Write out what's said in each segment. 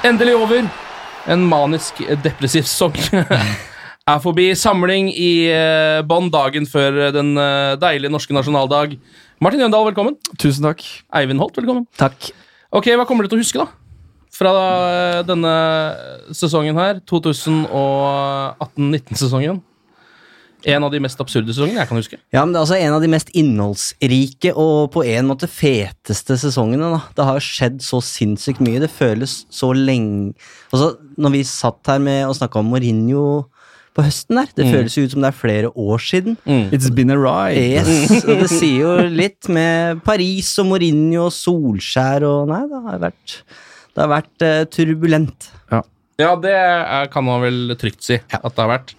Endelig over. En manisk eh, depressiv sesong er forbi. Samling i eh, bånn dagen før den eh, deilige norske nasjonaldag. Martin Jøndal, velkommen. Tusen takk. Eivind Holt, velkommen. Takk. Ok, Hva kommer du til å huske da? Fra eh, denne sesongen her. 2018-19-sesongen. En av de mest absurde sesongene jeg kan huske. Ja, men det er altså en av de mest innholdsrike og på en måte feteste sesongene. da. Det har skjedd så sinnssykt mye. Det føles så lenge Altså, Når vi satt her med og snakka om Mourinho på høsten der, det føles jo ut som det er flere år siden. It's been a ride. Yes, og det sier jo litt med Paris og Mourinho og Solskjær og Nei, det har vært, det har vært eh, turbulent. Ja, det er, kan man vel trygt si at det har vært.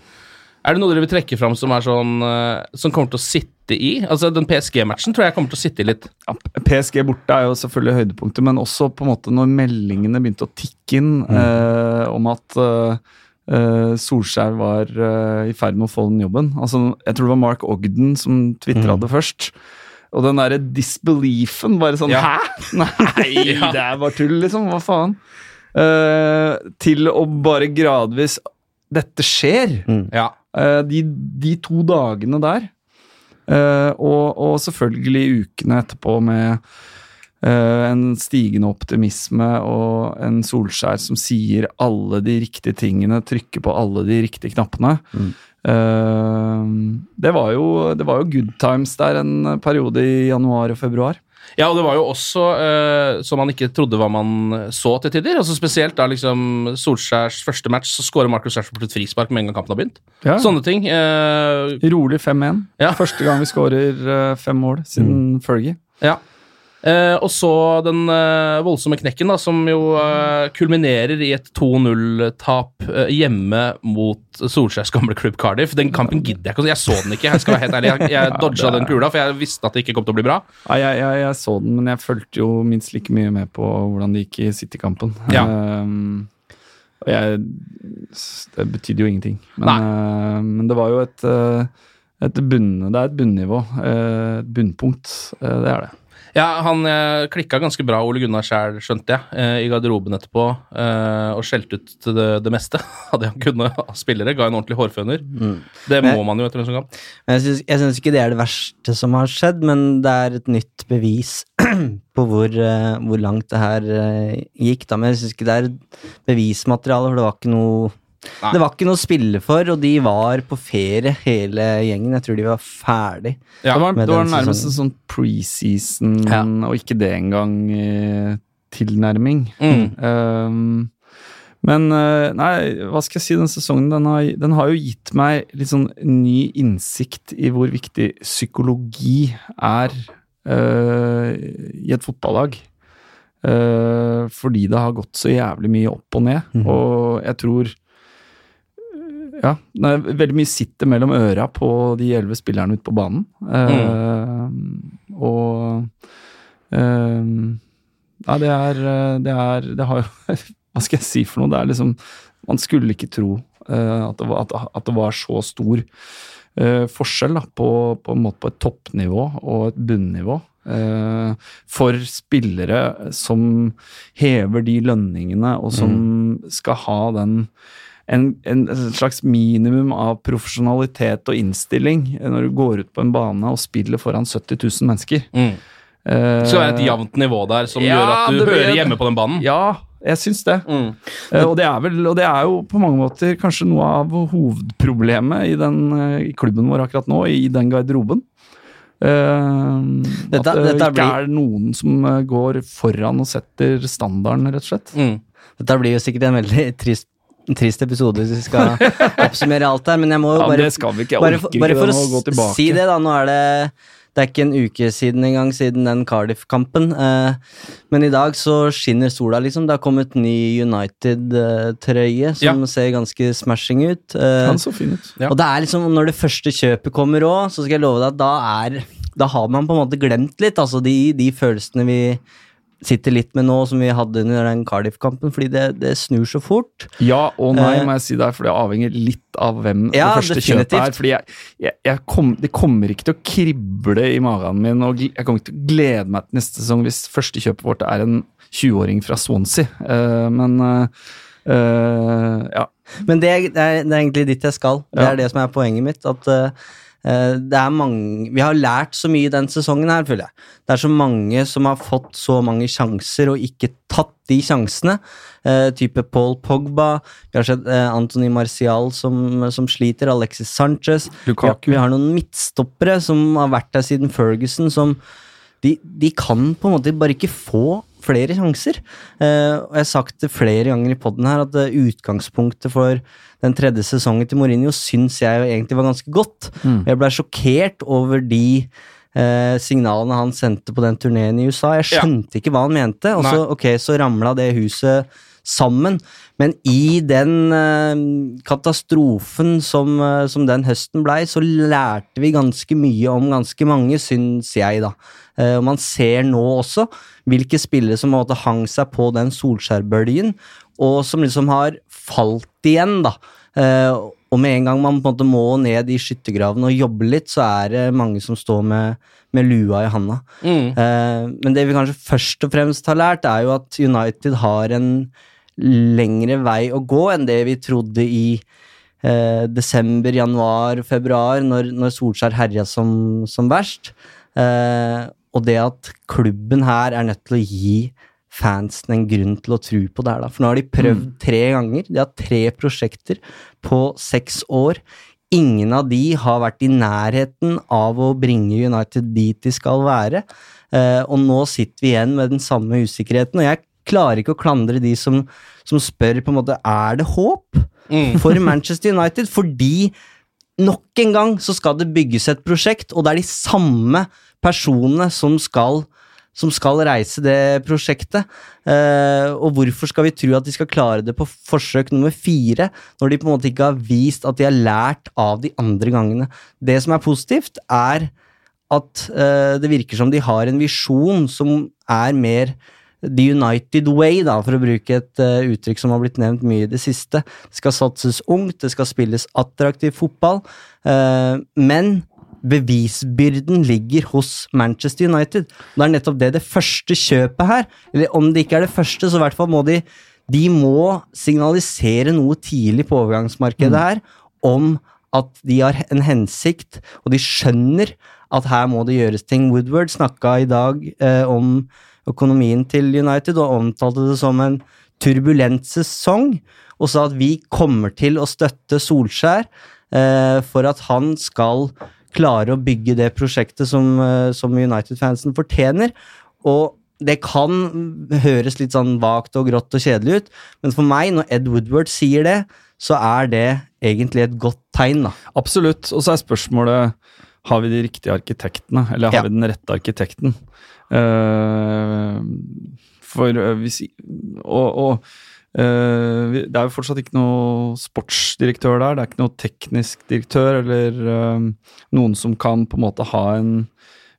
Er det noe dere vil trekke fram som sånn eh, Som kommer til å sitte i? Altså, Den PSG-matchen tror jeg kommer til å sitte i litt. Ja, PSG borte er jo selvfølgelig høydepunktet, men også på en måte når meldingene begynte å tikke inn eh, om at eh, eh, Solskjær var eh, i ferd med å få den jobben. Altså, jeg tror det var Mark Ogden som tvitra det først. Og den derre disbeliefen, bare sånn Ja. Hæ?! Nei, Ja. det er bare tull, liksom. Hva faen? Eh, til å bare gradvis Dette skjer! Ja. Eh, de, de to dagene der, eh, og, og selvfølgelig ukene etterpå med eh, en stigende optimisme og en Solskjær som sier alle de riktige tingene, trykker på alle de riktige knappene. Eh, det, var jo, det var jo good times der en periode i januar og februar. Ja, og det var jo også uh, som man ikke trodde hva man så til tider. Altså Spesielt da liksom Solskjærs første match, så skårer Marcus Rashford et frispark med en gang kampen har begynt. Ja. Sånne ting. Uh, Rolig 5-1. Ja. Første gang vi skårer uh, fem mål siden Fergie. ja. Eh, og så den eh, voldsomme knekken, da, som jo eh, kulminerer i et 2-0-tap eh, hjemme mot Solskjærs gamle klubb Cardiff. Den kampen gidder jeg ikke. Jeg så den ikke, jeg skal være helt ærlig. Jeg, jeg dodga den kula, for jeg visste at det ikke kom til å bli bra. Ja, jeg, jeg, jeg så den, men jeg fulgte jo minst like mye med på hvordan det gikk i City-kampen. Ja. Jeg Det betydde jo ingenting. Men, uh, men det var jo et, eh, et bunn, Det er et bunnivå. Et bunnpunkt. det er det. Ja, han eh, klikka ganske bra, Ole Gunnar sjæl, skjønte jeg, eh, i garderoben etterpå, eh, og skjelte ut det, det meste av det han kunne av spillere. Ga en ordentlig hårføner. Det må man jo etter en sånn kamp. Jeg syns, jeg syns ikke det er det verste som har skjedd, men det er et nytt bevis på hvor, eh, hvor langt det her eh, gikk. Da. Men jeg syns ikke det er bevismateriale, for det var ikke noe Nei. Det var ikke noe å spille for, og de var på ferie, hele gjengen. Jeg tror de var ferdig. Ja, det var, det var nærmest en sånn preseason, Ja. og ikke det engang eh, tilnærming. Mm. Um, men eh, nei, hva skal jeg si, den sesongen den har, den har jo gitt meg litt sånn ny innsikt i hvor viktig psykologi er uh, i et fotballag. Uh, fordi det har gått så jævlig mye opp og ned, Mm. og jeg tror ja, er veldig mye sitter mellom øra på de elleve spillerne ute på banen. Eh, og uh, Nei, det er, det er Det har jo Hva skal jeg si for noe? Det er liksom Man skulle ikke tro uh, at, det var, at, at det var så stor forskjell da, på, på en måte på et toppnivå og et bunnivå. for spillere som hever de lønningene, og som skal ha den en, en slags minimum av profesjonalitet og innstilling når du går ut på en bane og spiller foran 70 000 mennesker. Mm. Eh, Det er et jevnt nivå der som Ja, gjør at du det blir- hører hjemme på den banen. Ja, jeg syns det. Mm. Uh, og, det vel, og det er jo på mange måter kanskje noe av hovedproblemet i, den, eh, i klubben vår akkurat nå, i den garderoben. Uh, Dette- at det ikke blir- er noen som går foran og setter standarden, rett og slett. Mm. Dette blir jo sikkert en veldig trist, trist episode hvis vi skal oppsummere alt her, men jeg må jo Ja, bare. Jeg bare, bare for å å si det, da. Nå er det Det er ikke en uke siden engang, siden den Cardiff-kampen. Eh, men i dag så skinner sola, liksom. Det har kommet ny United-trøye som Ja. ser ganske smashing ut. Eh, Han så fin ut. Ja. Og det er liksom, når det første kjøpet kommer òg, så skal jeg love deg at da er Da har man på en måte glemt litt, altså de, de følelsene vi sitter litt med nå, som vi hadde under den Cardiff-kampen, fordi det, det snur så fort. Ja og nei, Eh, må jeg si der, for det avhenger litt av hvem Ja, det første definitivt. kjøpet er. Fordi jeg, jeg, jeg kom, det kommer ikke til å krible i magen min, og jeg kommer ikke til å glede meg til neste sesong hvis første kjøpet vårt er en 20-åring fra Swansea. Eh, men eh, ja. Men det, er- det, er, egentlig dit jeg skal. Det Ja. er det som er poenget mitt. At det er mange Vi har lært så mye den sesongen her, føler jeg. Det er så mange som har fått så mange sjanser og ikke tatt de sjansene. Eh, type Paul Pogba. Vi har sett eh, Anthony Marcial som, som sliter. Alexis Sanchez. Vi har, Lukaku. vi har noen midtstoppere som har vært der siden Ferguson, som de, de kan på en måte bare ikke få flere sjanser. Eh, og Jeg har sagt det flere ganger i poden her, at eh, utgangspunktet for den tredje sesongen til Mourinho syns jeg egentlig var ganske godt. Jeg ble sjokkert over de eh, signalene han sendte på den turneen i USA. Jeg skjønte ikke hva han mente, og så, ok, så ramla det huset sammen. Men i den eh, katastrofen som, eh, som den høsten blei, så lærte vi ganske mye om ganske mange, syns jeg, da. Eh, og man ser nå også hvilke spillere som måtte hang seg på den Solskjær-bølgen, og som liksom har falt igjen, da. Og med en gang man på en måte må ned i skyttergraven og jobbe litt, så er det mange som står med, med lua i handa. Mm. Men det vi kanskje først og fremst har lært, er jo at United har en lengre vei å gå enn det vi trodde i eh, desember, januar, februar, når, når Solskjær herja som, som verst. Eh, og det at klubben her er nødt til å gi fansen en grunn til å tro på det her, da. For nå har de prøvd tre ganger. De har tre prosjekter på seks år. Ingen av de har vært i nærheten av å bringe United dit de skal være. Eh, og nå sitter vi igjen med den samme usikkerheten. Og jeg klarer ikke å klandre de som, som spør på en måte er det håp for Manchester United, fordi nok en gang så skal det bygges et prosjekt, og det er de samme personene som skal som skal reise det prosjektet. Eh, og hvorfor skal vi tro at de skal klare det på forsøk nummer fire, når de på en måte ikke har vist at de har lært av de andre gangene? Det som er positivt, er at eh, det virker som de har en visjon som er mer The United Way, da, for å bruke et uh, uttrykk som har blitt nevnt mye i det siste. Det skal satses ungt, det skal spilles attraktiv fotball, uh, men bevisbyrden ligger hos Manchester United. Det er nettopp det det første kjøpet her, eller om det ikke er det første, så i hvert fall må de de må signalisere noe tidlig på overgangsmarkedet her om at de har en hensikt, og de skjønner at her må det gjøres ting. Woodward snakka i dag eh, om økonomien til United og omtalte det som en turbulent sesong, og sa at vi kommer til å støtte Solskjær eh, for at han skal klare å bygge det prosjektet som, eh, som United-fansen fortjener. Og det kan høres litt sånn vagt og grått og kjedelig ut, men for meg, når Ed Woodward sier det, så er det egentlig et godt tegn, da. Absolutt. Og så er spørsmålet har vi de riktige arkitektene, eller har Ja. vi den rette arkitekten? Eh, for eh, hvis Og, og eh, det er jo fortsatt ikke noe sportsdirektør der. Det er ikke noe teknisk direktør eller noen som kan på en måte ha en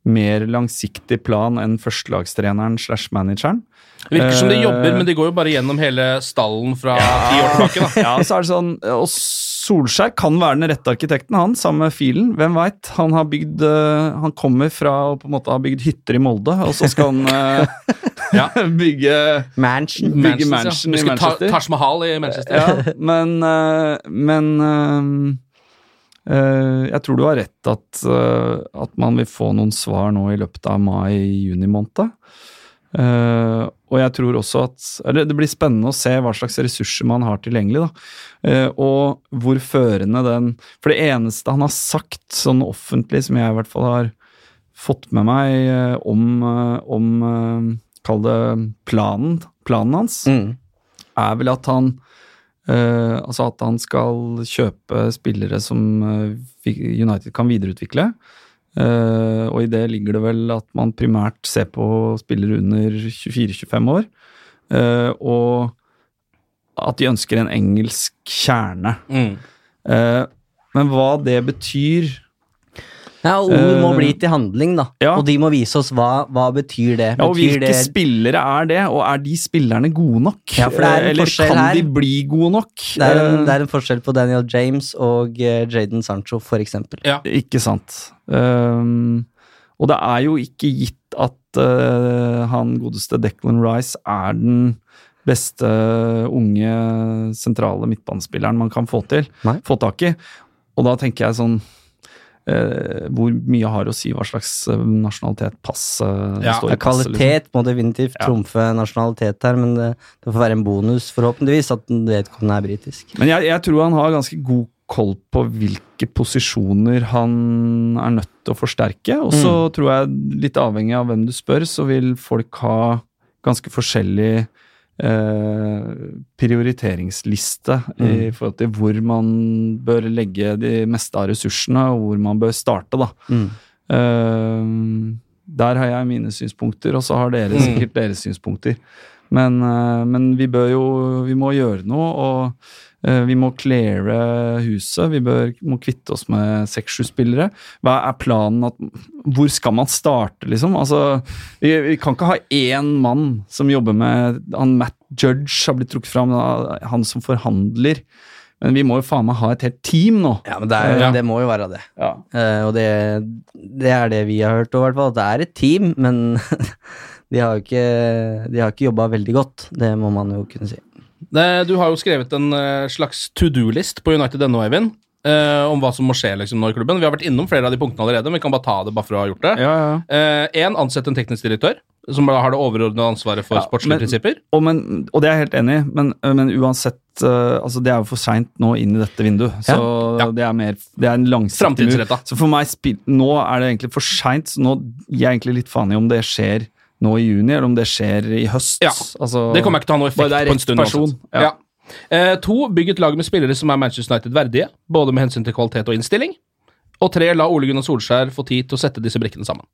mer langsiktig plan enn førstelagstreneren slash manageren. Det Virker som de jobber, men de går jo bare gjennom hele stallen fra ti år tilbake. da. Ja, så er det sånn Og Solskjær kan være den rette arkitekten, han, sammen med Filen. Hvem veit? Han har bygd eh, Han kommer fra å på en måte ha bygd hytter i Molde, og så skal han eh, Ja. bygge Mansion. Bygge Manchester, ja. i Ta- Manchester. Taj Mahal i Manchester. Ja, men eh, Men jeg tror du har rett at, at man vil få noen svar nå i løpet av mai-juni måned. Eh, og jeg tror også at eller Det blir spennende å se hva slags ressurser man har tilgjengelig. da. Uh, og hvor førende den For det eneste han har sagt sånn offentlig, som jeg i hvert fall har fått med meg uh, om, om Kall det planen, planen hans, Mm. er vel at han Altså at han skal kjøpe spillere som United kan videreutvikle. Eh, og i det ligger det vel at man primært ser på spillere under 24-25 år. Uh, og at de ønsker en engelsk kjerne. Mm. Uh, men hva det betyr Ja, og ord må Eh, bli til handling, da. ja. Og de må vise oss hva, hva betyr det. ja, Og hvilke det spillere er det, og er de spillerne gode nok? Ja, for det er en Eh, Eller kan her. de bli gode nok? det er, en, Eh, det er en forskjell på Daniel James og Jaden Sancho, for eksempel. Ja. Ikke sant. Um, og det er jo ikke gitt at uh, han godeste Declan Rice er den beste unge sentrale midtbanespilleren man kan få til, Nei. få tak i. Og da tenker jeg sånn Hvor mye har å si hva slags uh, nasjonalitet passet uh, Ja, står i passet? liksom? Kvalitet må definitivt Ja. trumfe nasjonalitet her, men det, det får være en bonus, forhåpentligvis, at vedkommende er britisk. Men jeg, jeg tror han har ganske god koll på hvilke posisjoner han er nødt til å forsterke. Og så tror jeg, litt avhengig av hvem du spør, så vil folk ha ganske forskjellig eh, prioriteringsliste i forhold til hvor man bør legge de meste av ressursene, og hvor man bør starte, da. Mm. Eh, der har jeg mine synspunkter, og så har dere Mm. sikkert deres synspunkter. Men, eh, men vi bør jo Vi må gjøre noe, og eh, vi må cleare huset. Vi bør, må kvitte oss med seks-sju spillere. Hva er planen? At, hvor skal man starte, liksom? Altså, vi, vi kan ikke ha én mann som jobber med han Matt Judge har blitt trukket fram, han som forhandler. Men vi må jo faen meg ha et helt team nå. Ja, men det, er, Ja. det må jo være det. Ja. Uh, og det, det er det vi har hørt, i hvert fall. At det er et team, men de har jo ikke, de har ikke jobba veldig godt. Det må man jo kunne si. Det, du har jo skrevet en eh, slags to do-list på United.no, Eivind. Uh, om hva som må skje liksom, nå i klubben. Vi har vært innom flere av de punktene allerede, men vi kan bare ta det bare for å ha gjort det. Ja, ja. Én, ansett en teknisk direktør, som har det overordnede ansvaret for Ja, sportslige men- prinsipper. Og, men, og det er jeg helt enig i, men, men uansett uh, altså Det er jo for seint nå inn i dette vinduet. Så Ja. det er mer Det er en langsiktig mur. Så for meg nå er det egentlig for seint. Så nå gir jeg egentlig litt faen i om det skjer nå i juni, eller om det skjer i høst. Ja, Altså, Det kommer ikke til å ha noe effekt på en stund. person. Ja. Ja. Eh, to, bygg et lag med spillere som er Manchester United verdige, både med hensyn til kvalitet og innstilling. Og tre, la Ole Gunnar Solskjær få tid til å sette disse brikkene sammen.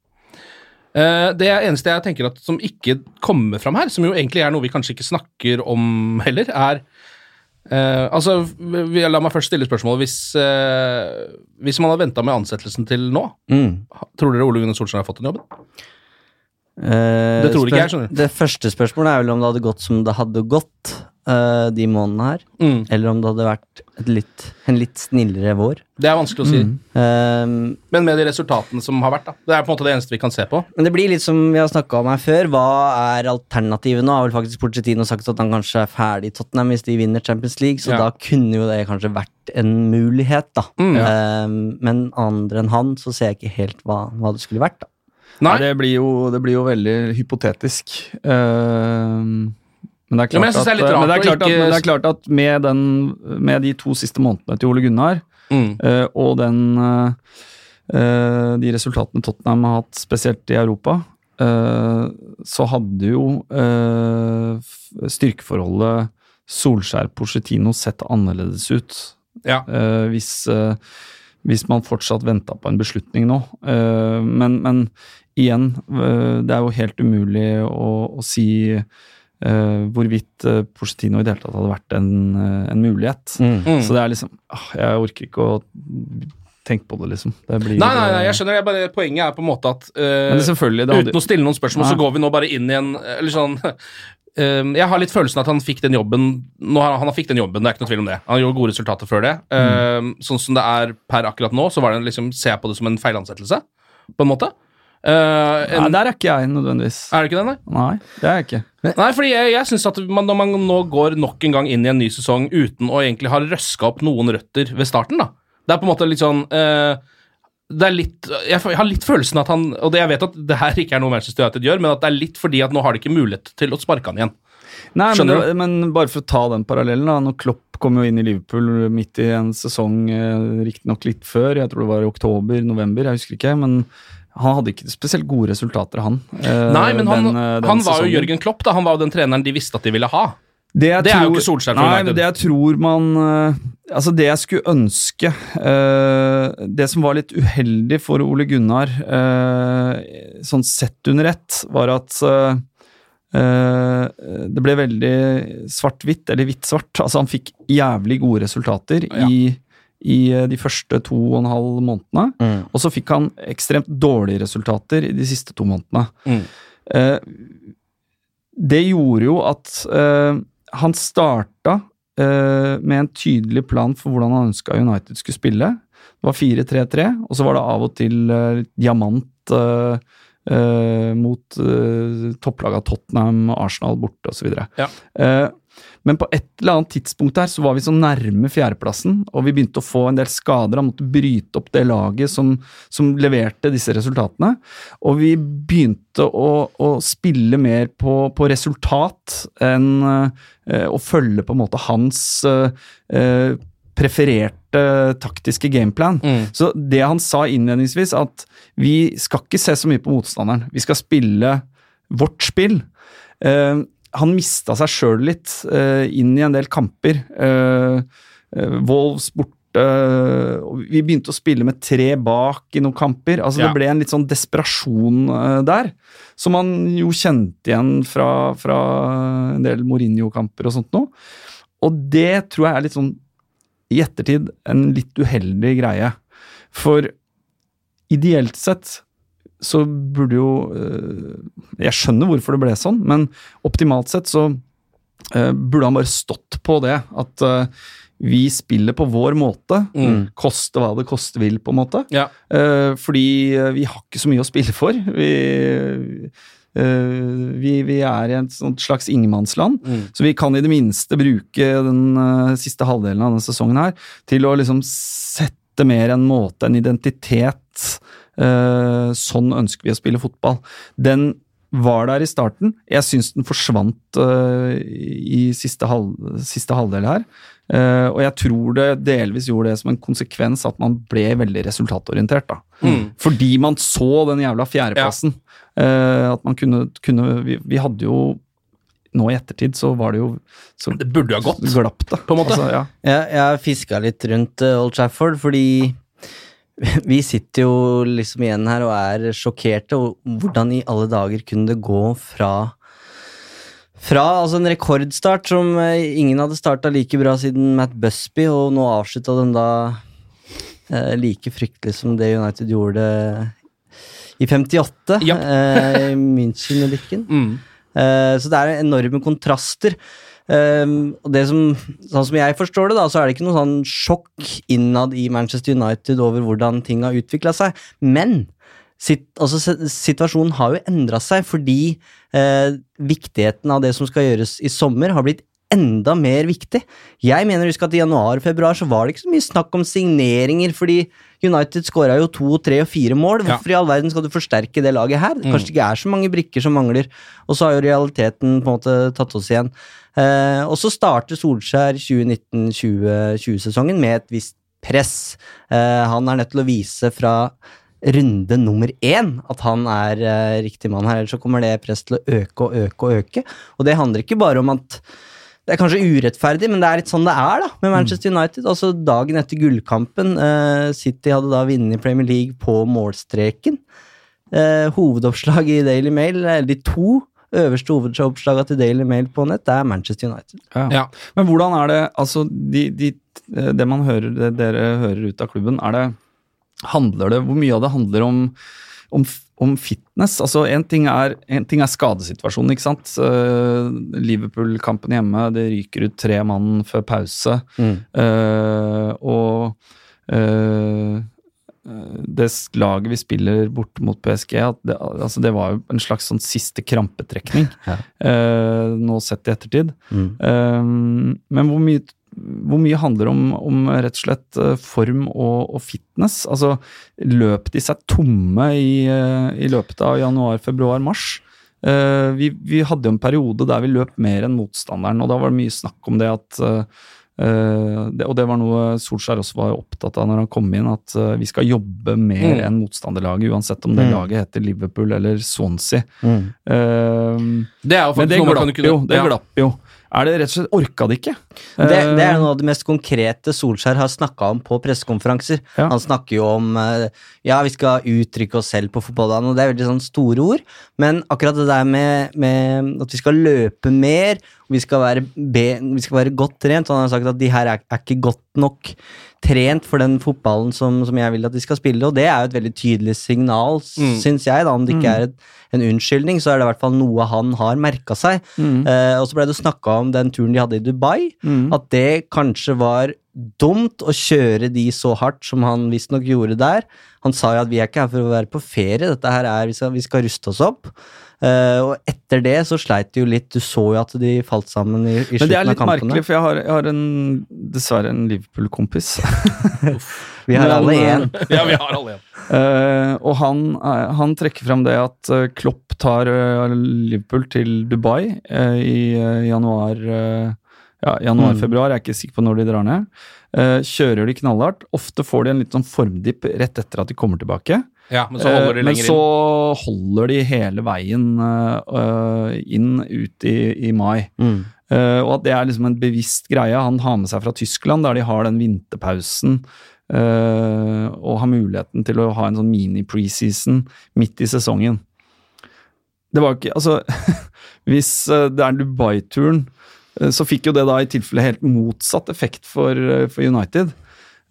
Eh, det eneste jeg tenker at som ikke kommer fram her, som jo egentlig er noe vi kanskje ikke snakker om heller, er eh, Altså, vi, la meg først stille spørsmålet. Hvis, eh, hvis man har venta med ansettelsen til nå, Mm. tror dere Ole Gunnar Solskjær har fått den jobben? Eh, Det tror ikke jeg, skjønner du. Det første spørsmålet er vel om det hadde gått som det hadde gått uh, de månedene her. Mm. Eller om det hadde vært et litt, en litt snillere vår. Det er vanskelig å si. Eh, Men med de resultatene som har vært, da. Det er på en måte det eneste vi kan se på. men det blir litt som vi har snakka om her før. Hva er alternativet nå? Har vel faktisk Porcetino sagt at han kanskje er ferdig i Tottenham hvis de vinner Champions League, så Ja. da kunne jo det kanskje vært en mulighet, da. Mm. Eh, men andre enn han, så ser jeg ikke helt hva, hva det skulle vært, da. Nei, Nei, det, blir jo, det blir jo veldig hypotetisk. Uh, men det er klart, at, men det er klart, at, det er klart at med, den, med de to siste månedene til Ole Gunnar, Mm. uh, og den eh, de resultatene Tottenham har hatt, spesielt i Europa, uh, så hadde jo styrkeforholdet Solskjær-Porcetino sett annerledes ut Ja. hvis, hvis man fortsatt venta på en beslutning nå. Men, men igjen, eh, det er jo helt umulig å, å si uh, hvorvidt uh, Porcetino i det hele tatt hadde vært en, eh, en mulighet. Mm. Så det er liksom ah, Jeg orker ikke å tenk på det, liksom. Det blir, Nei, nei, nei, jeg skjønner. Jeg bare, poenget er på en måte at uh, Men det hadde- Uten å stille noen spørsmål, Nei. så går vi nå bare inn i en Eller sånn eh, Jeg har litt følelsen at han fikk den jobben nå har, Han har fikk den jobben, det er ikke noe tvil om det. Han gjorde gode resultater før det. Mm. Sånn som det er per akkurat nå, så var det liksom, ser jeg på det som en feilansettelse, på en måte. Eh, en, Nei, der er ikke jeg nødvendigvis. er det ikke det, nei? Nei, det er jeg ikke. Nei, fordi jeg, jeg synes at man, når man nå går nok en gang inn i en ny sesong uten å egentlig ha røska opp noen røtter ved starten, da. Det er på en måte litt sånn uh, det er litt, jeg jeg har litt følelsen at han Og det, jeg vet at det her ikke er noe Manchester United gjør, men at det er litt fordi at nå har de ikke mulighet til å sparke han igjen. Nei, men, det, men bare for å ta den parallellen, da. Når Klopp kom jo inn i Liverpool midt i en sesong, eh, riktignok litt før, jeg tror det var i oktober-november, jeg husker ikke, men han hadde ikke spesielt gode resultater, han. eh, Nei, men han, den, eh, den han var jo. Jørgen Klopp, da. Han var jo den treneren de visste at de ville ha. Det, Det er jo ikke Solskjær for United. det jeg tror man eh, Altså, det jeg skulle ønske Det som var litt uheldig for Ole Gunnar, sånn sett under ett, var at det ble veldig svart-hvitt, eller hvitt-svart. Altså, han fikk jævlig gode resultater Ja. i, i eh, de første to og en halv månedene. Mm. Og så fikk han ekstremt dårlige resultater i de siste to månedene. Mm. Eh, det gjorde jo at eh, han starta eh, med en tydelig plan for hvordan han ønska United skulle spille. Det var 4-3-3, og så var det av og til eh, diamant eh, mot topplaga Tottenham, Arsenal borte osv. Ja. Eh, men på et eller annet tidspunkt her så var vi så nærme fjerdeplassen, og vi begynte å få en del skader. Han måtte bryte opp det laget som, som leverte disse resultatene. Og vi begynte å, å spille mer på, på resultat enn eh, å følge på en måte hans eh, eh, prefererte taktiske gameplan. Mm. Så det han sa innledningsvis, at vi skal ikke se så mye på motstanderen. Vi skal spille vårt spill. Eh, han mista seg sjøl litt uh, inn i en del kamper. Uh, Wolves borte Vi begynte å spille med tre bak i noen kamper. Altså Ja. Det ble en litt sånn desperasjon der, som man jo kjente igjen fra, fra en del Mourinho-kamper og sånt noe. Og det tror jeg er litt sånn i ettertid en litt uheldig greie. For ideelt sett så burde jo øh, Jeg skjønner hvorfor det ble sånn, men optimalt sett så øh, burde han bare stått på det. At øh, vi spiller på vår måte. Mm. Koste hva det koste vil, på en måte. Ja. Eh, fordi vi har ikke så mye å spille for. Vi, vi, vi er i et slags ingenmannsland. Mm. Så vi kan i det minste bruke den siste halvdelen av denne sesongen her til å liksom sette mer en måte, en identitet. Eh, sånn ønsker vi å spille fotball. Den var der i starten. Jeg syns den forsvant uh, i siste, halv, siste halvdel her. Uh, og jeg tror det delvis gjorde det som en konsekvens at man ble veldig resultatorientert. da. Mm. Fordi man så den jævla fjerdeplassen. Eh, at man kunne, kunne vi, vi hadde jo Nå i ettertid så var det jo så Det burde jo ha gått. glapp, det. På en måte. Altså, ja. Jeg, jeg fiska litt rundt Old Trafford, fordi vi sitter jo liksom igjen her og er sjokkerte. Og hvordan i alle dager kunne det gå fra fra altså en rekordstart som eh, ingen hadde starta like bra siden Matt Busby, og nå avslutta den da eh, like fryktelig som det United gjorde i 58, Japp. eh, i München-ulykken. Mm. Eh, så det er enorme kontraster. Um, og det som, sånn som jeg forstår det, da, så er det ikke noe sånn sjokk innad i Manchester United over hvordan ting har utvikla seg. Men sit, altså, situasjonen har jo endra seg fordi eh, viktigheten av det som skal gjøres i sommer, har blitt enda mer viktig. Jeg mener husk at i januar og februar så var det ikke så mye snakk om signeringer, fordi United skåra jo to, tre og fire mål. Ja. Hvorfor i all verden skal du forsterke det laget her? Kanskje det ikke er så mange brikker som mangler. Og så har jo realiteten på en måte tatt oss igjen. Eh, og så starter Solskjær 2019-2020-sesongen med et visst press. Eh, han er nødt til å vise fra runde nummer én at han er eh, riktig mann her, ellers så kommer det press til å øke og øke og øke. Og det handler ikke bare om at det er kanskje urettferdig, men det er litt sånn det er da, med Manchester United. Altså Dagen etter gullkampen, uh, City hadde da vunnet Premier League på målstreken. Uh, hovedoppslag i Daily Mail, eller de to øverste hovedoppslagene til Daily Mail på nett, det er Manchester United. Ja. Ja. Men hvordan er det altså de, de, det man hører, det dere hører ut av klubben, er det handler det Hvor mye av det handler om, om, om fitness? Altså, en ting, en ting er skadesituasjonen, ikke sant. Uh, Liverpool-kampen hjemme, det ryker ut tre mann før pause. Eh, og uh, det laget vi spiller borte mot PSG, det, altså det var jo en slags sånn siste krampetrekning, eh, nå sett i ettertid. Eh, men hvor mye, hvor mye handler om, om rett og slett eh, form og, og fitness? Altså, løp de seg tomme i, eh, i løpet av januar, februar, mars? Uh, vi, vi hadde jo en periode der vi løp mer enn motstanderen, og da var det mye snakk om det at eh, det, og det var noe Solskjær også var opptatt av når han kom inn, at uh, vi skal jobbe mer Mm. enn motstanderlaget, uansett om det Mm. laget heter Liverpool eller Swansea. Mm. Det er jo faktisk noe man kan jo. Det glapp jo. Er det rett og slett Orka det ikke? Det, det er Eh, noe av det mest konkrete Solskjær har snakka om på pressekonferanser. Ja. Han snakker jo om eh, ja, vi skal uttrykke oss selv på fotballbanen, og det er veldig sånn store ord. Men akkurat det der med, med at vi skal løpe mer, vi skal være, be, vi skal være godt trent Han har sagt at de her er, er ikke godt nok trent for den fotballen som, som jeg vil at de skal spille, og det er jo et veldig tydelig signal, Mm. syns jeg. da Om det ikke er et, en unnskyldning, så er det i hvert fall noe han har merka seg. Eh, og så ble det snakka om den turen de hadde i Dubai, Mm. at det kanskje var dumt å kjøre de så hardt som han visstnok gjorde der. Han sa jo at vi er ikke her for å være på ferie, dette her er, vi skal, vi skal ruste oss opp. Uh, og etter det så sleit de jo litt, du så jo at de falt sammen i, i Men det er litt merkelig, for jeg har, jeg har en, dessverre en Liverpool-kompis. Vi har Men, alle eh, én. ja, vi har alle en. Uh, og han, eh, han trekker frem det at eh, Klopp tar eh, Liverpool til Dubai uh, i eh, januar eh, ja, januar-februar, jeg er ikke sikker på når de drar ned. Eh, kjører de knallhardt. Ofte får de en litt sånn formdipp rett etter at de kommer tilbake. Ja, men så holder de Eh, men lenger så holder de hele veien eh, eh, inn ut i, i mai. Mm. Eh, og at det er liksom en bevisst greie. Han har med seg fra Tyskland, der de har den vinterpausen. eh, og har muligheten til å ha en sånn mini-preseason midt i sesongen. Det var ikke Altså, hvis eh, det er Dubai-turen, eh, så fikk jo det da i tilfelle helt motsatt effekt for, eh, for United.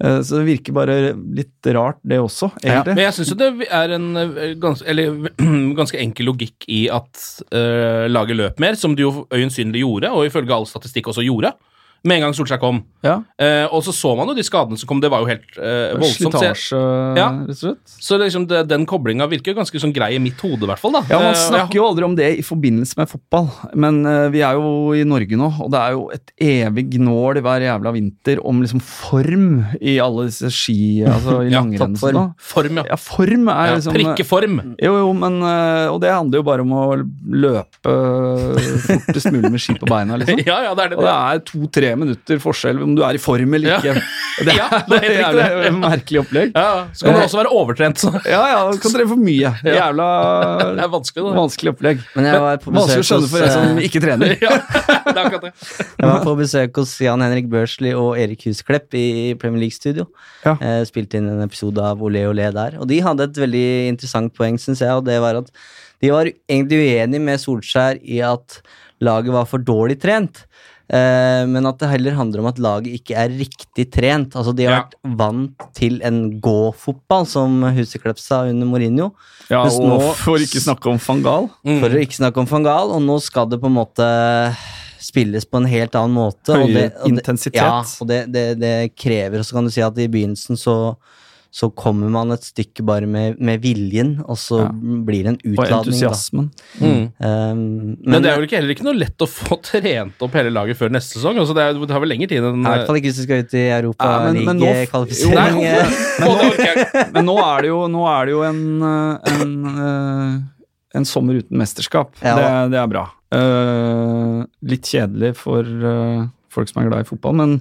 Eh, så det virker bare litt rart, det også, egentlig. Men jeg syns jo det er en eh, gans, eller, ganske enkel logikk i at uh, laget løp mer, som de jo øyensynlig gjorde, og ifølge all statistikk også gjorde, med en gang Solskjær kom. Ja. Eh, og så så man jo de skadene som kom, det var jo helt eh, voldsomt. Så, Slitasje, Ja. rett og slett. så liksom det, den koblinga virker jo ganske sånn grei i mitt hode, i hvert fall. da. Ja, Man Eh, snakker jo aldri om det i forbindelse med fotball, men eh, vi er jo i Norge nå, og det er jo et evig gnål hver jævla vinter om liksom form i alle disse ski, altså i Ja, langrenn sånn. Form, ja. Ja, form er ja liksom Prikkeform. Jo, jo, men eh, Og det handler jo bare om å løpe fortest mulig med ski på beina, liksom. Ja, ja, det er det. Og det er to-tre minutter forskjell om du er i form eller Ja. ikke. Det er, Ja, det er helt jævlig riktig. merkelig opplegg. Ja, så kan du også være overtrent. Så. Ja, ja, du kan trene for mye. Jævla Det er vanskelig, da. vanskelig opplegg. Men jeg var på Vanskelig å besøk skjønne hos, for en som eh, ikke trener. Ja, det er det. Jeg var på besøk hos Jan Henrik Børsli og Erik Husklepp i Premier League-studio. Ja. Eh, spilte inn en episode av Olé olé der. Og de hadde et veldig interessant poeng, syns jeg, og det var at de var egentlig uenig med Solskjær i at laget var for dårlig trent. Eh, men at det heller handler om at laget ikke er riktig trent. Altså De har Ja. vært vant til en gå-fotball, som Huseklepp sa under Mourinho. Ja, Mens og nå- for ikke snakke om Fangal. Mm. For å ikke snakke om Fangal, og nå skal det på en måte spilles på en helt annen måte. og det- og det- intensitet. Ja, og det, det, det krever, og så kan du si at i begynnelsen så, så kommer man et stykke bare med, med viljen, og så Ja. blir det en Og utladning. da. entusiasmen. Mm. Um, Men, det er vel ikke, heller ikke noe lett å få trent opp hele laget før neste sesong. Altså det, er, det tar vel lengre tid enn I hvert fall ikke hvis du skal ut i Europa Ja, men- men ikke. Men nå er det jo, nå er det jo en, eh, en, eh, en sommer uten mesterskap. Ja. Det, det er bra. Uh, litt kjedelig for uh, folk som er glad i fotball, men,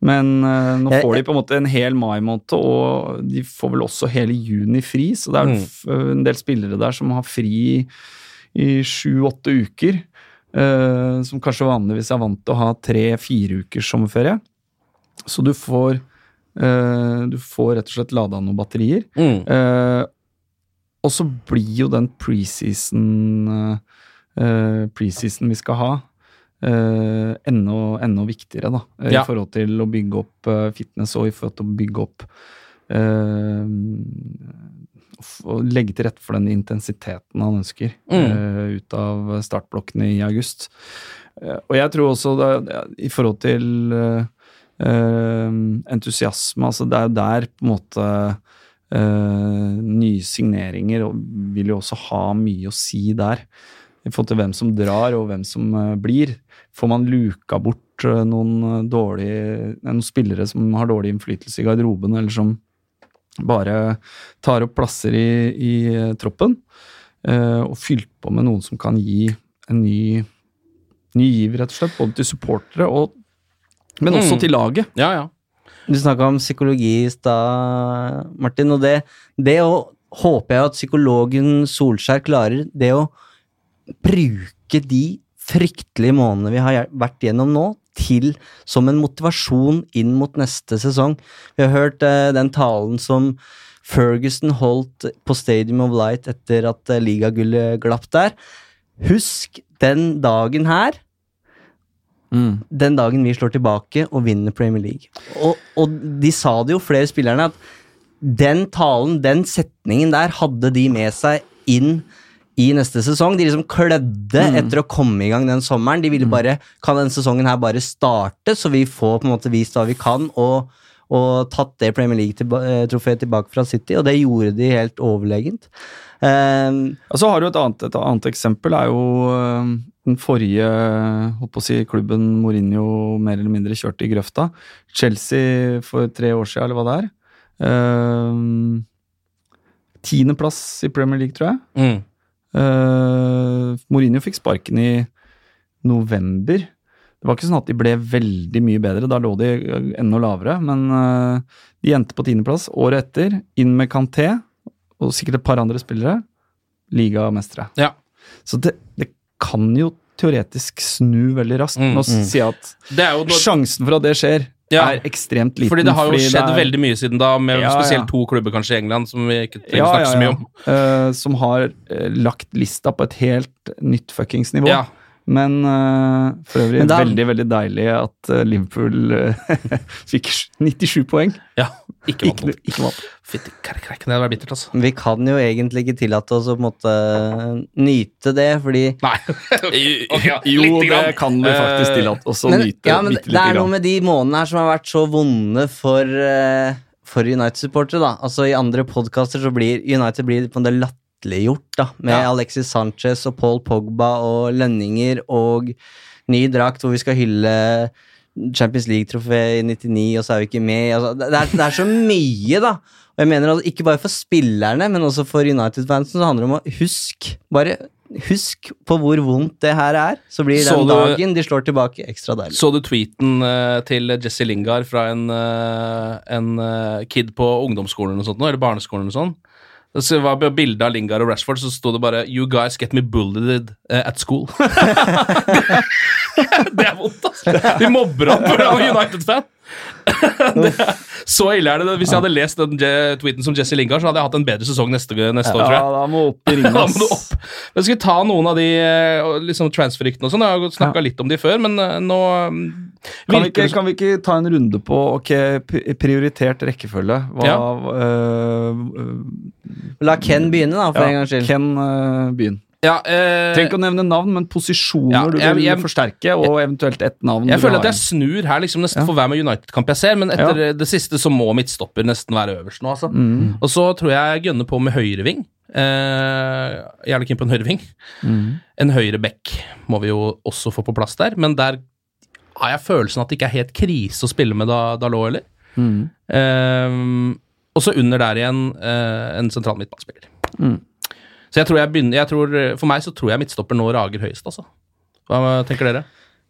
men uh, nå får de på en måte en hel mai-måned, og de får vel også hele juni fri, så det er Mm. en del spillere der som har fri i sju-åtte uker. Uh, som kanskje vanligvis er vant til å ha tre-fire ukers sommerferie. Så du får uh, Du får rett og slett lada noen batterier. Mm. Uh, og så blir jo den preseason uh, Preseason vi skal ha, eh, enda, enda viktigere, da. eh, Ja. I forhold til å bygge opp eh, fitness og i forhold til å bygge opp å legge til rette for den intensiteten han ønsker Mm. ut av startblokkene i august. Og jeg tror også det, i forhold til Uh, entusiasme, altså det er jo der på en måte uh, nye signeringer vil jo også ha mye å si der. I forhold til hvem som drar og hvem som uh, blir. Får man luka bort eh, noen, eh, dårlige, noen spillere som har dårlig innflytelse i garderoben, eller som bare tar opp plasser i, i eh, troppen, eh, og fylt på med noen som kan gi en ny, ny giv, rett og slett, både til supportere og men også Mm. til laget. Ja, ja. Du snakka om psykologi i stad, Martin, og det, det å håper jeg at psykologen Solskjær klarer, det å bruke de fryktelige månedene vi har vært gjennom nå, til som en motivasjon inn mot neste sesong. Vi har hørt eh, den talen som Ferguson holdt på Stadium of Light etter at eh, ligagullet glapp der. Husk den dagen her den dagen vi slår tilbake og vinner Premier League. Og, og de sa det jo, flere spillerne, at den talen, den setningen der, hadde de med seg inn i neste sesong. De liksom klødde etter å komme i gang den sommeren. De ville bare Kan denne sesongen her bare starte, så vi får på en måte vist hva vi kan, og, og tatt det Premier League-trofeet tilbake fra City, og det gjorde de helt overlegent. Um, Og så har du et annet, et annet eksempel, er jo øh, den forrige håper å si, klubben Mourinho mer eller mindre kjørte i grøfta. Chelsea for tre år siden, eller hva det er. Um, Tiendeplass i Premier League, tror jeg. Mm. Uh, Mourinho fikk sparken i november. Det var ikke sånn at de ble veldig mye bedre, da lå de øh, enda lavere. Men uh, de endte på tiendeplass. Året etter, inn med Kanté og sikkert et par andre spillere, ligamestere. Ja. Så det, det kan jo teoretisk snu veldig raskt. Mm, Nå mm. sier jeg at noe, sjansen for at det skjer, Ja. er ekstremt liten. fordi det har jo skjedd er- veldig mye siden da, med Ja, spesielt ja. to klubber kanskje i England, som vi ikke trenger å snakke så mye om. Uh, som har uh, lagt lista på et helt nytt fuckings nivå. Ja. Men uh, for øvrig Men da- veldig veldig deilig at eh, Liverpool eh, fikk 97 poeng. ja. Ikke vant Ikke, ikke vant. Fytti krekk, det hadde vært bittert, altså. vi kan jo egentlig ikke tillate oss å måtte, nyte det, fordi Nei. okay, Jo, det kan vi faktisk tillate oss å men, nyte ja, men det er noe med de månedene her som har vært så vonde for, uh, for United-supportere. da. Altså I andre podkaster så blir United blir på en måte latterliggjort da, med Ja. Alexis Sanchez og Paul Pogba og lønninger og ny drakt hvor vi skal hylle Champions League-trofé i 99, og så er vi ikke med. Altså, det, er, det er så mye, da. Og jeg mener at Ikke bare for spillerne, men også for United-fansen så handler det om å huske Bare husk på hvor vondt det her er, så blir Så den du- dagen de slår tilbake, ekstra deilig. Så du tweeten uh, til Jesse Lingard fra en, uh, en uh, kid på ungdomsskolen eller sånt, eller barneskolen eller noe Så var det bilde av Lingard og Rashford, så sto det bare 'You guys get me bullied eh, at school'. det er vondt, altså. De mobber opp for å United-fan. Så ille er det. Hvis jeg hadde lest den tweeten som Jesse Lingard, så hadde jeg hatt en bedre sesong neste, neste år, tror Ja, jeg. da må opp i. Da må du opp. Men skal vi ta noen av de eh, liksom transferryktene og sånn? Jeg har snakka litt om de før, men eh, nå mm, Kan vi, ikke, kan vi ikke ta en runde på ok, prioritert rekkefølge? Hva, Ja. uh, La Ken begynne, da, for ja, en gangs skyld. Ken uh, begynn. ja, eh, Trenger ikke å nevne navn, men posisjoner Ja, du jeg- vil jeg- forsterke, og eventuelt ett navn. Jeg du føler at jeg snur her liksom nesten Ja. for hver med United-kamp jeg ser, men etter det siste så må midtstopper nesten være øverst nå, altså. Mm. Og så tror jeg jeg gønner på med høyreving. Eh, litt keen på en høyreving. Mm. En høyre back må vi jo også få på plass der, men der har jeg følelsen at det ikke er helt krise å spille med da, Dalot, eller? Mm. Eh, og så under der igjen uh, en sentral midtbanespiller. Mm. Så jeg tror jeg begynner jeg tror, For meg så tror jeg midtstopper nå rager høyest, altså. Hva tenker dere?